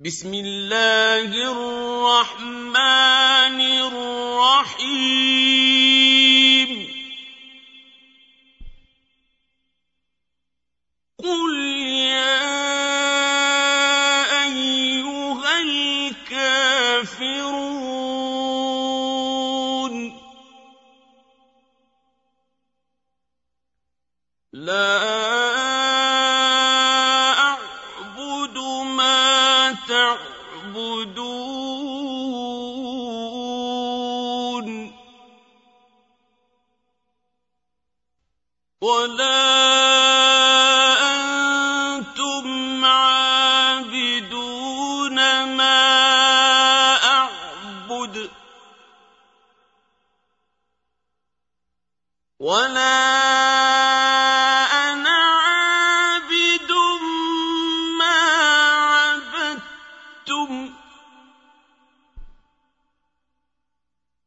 بسم الله الرحمن الرحيم. قل يا أيها الكافرون. لا ولا أنتم عابدون ما أعبد. ولا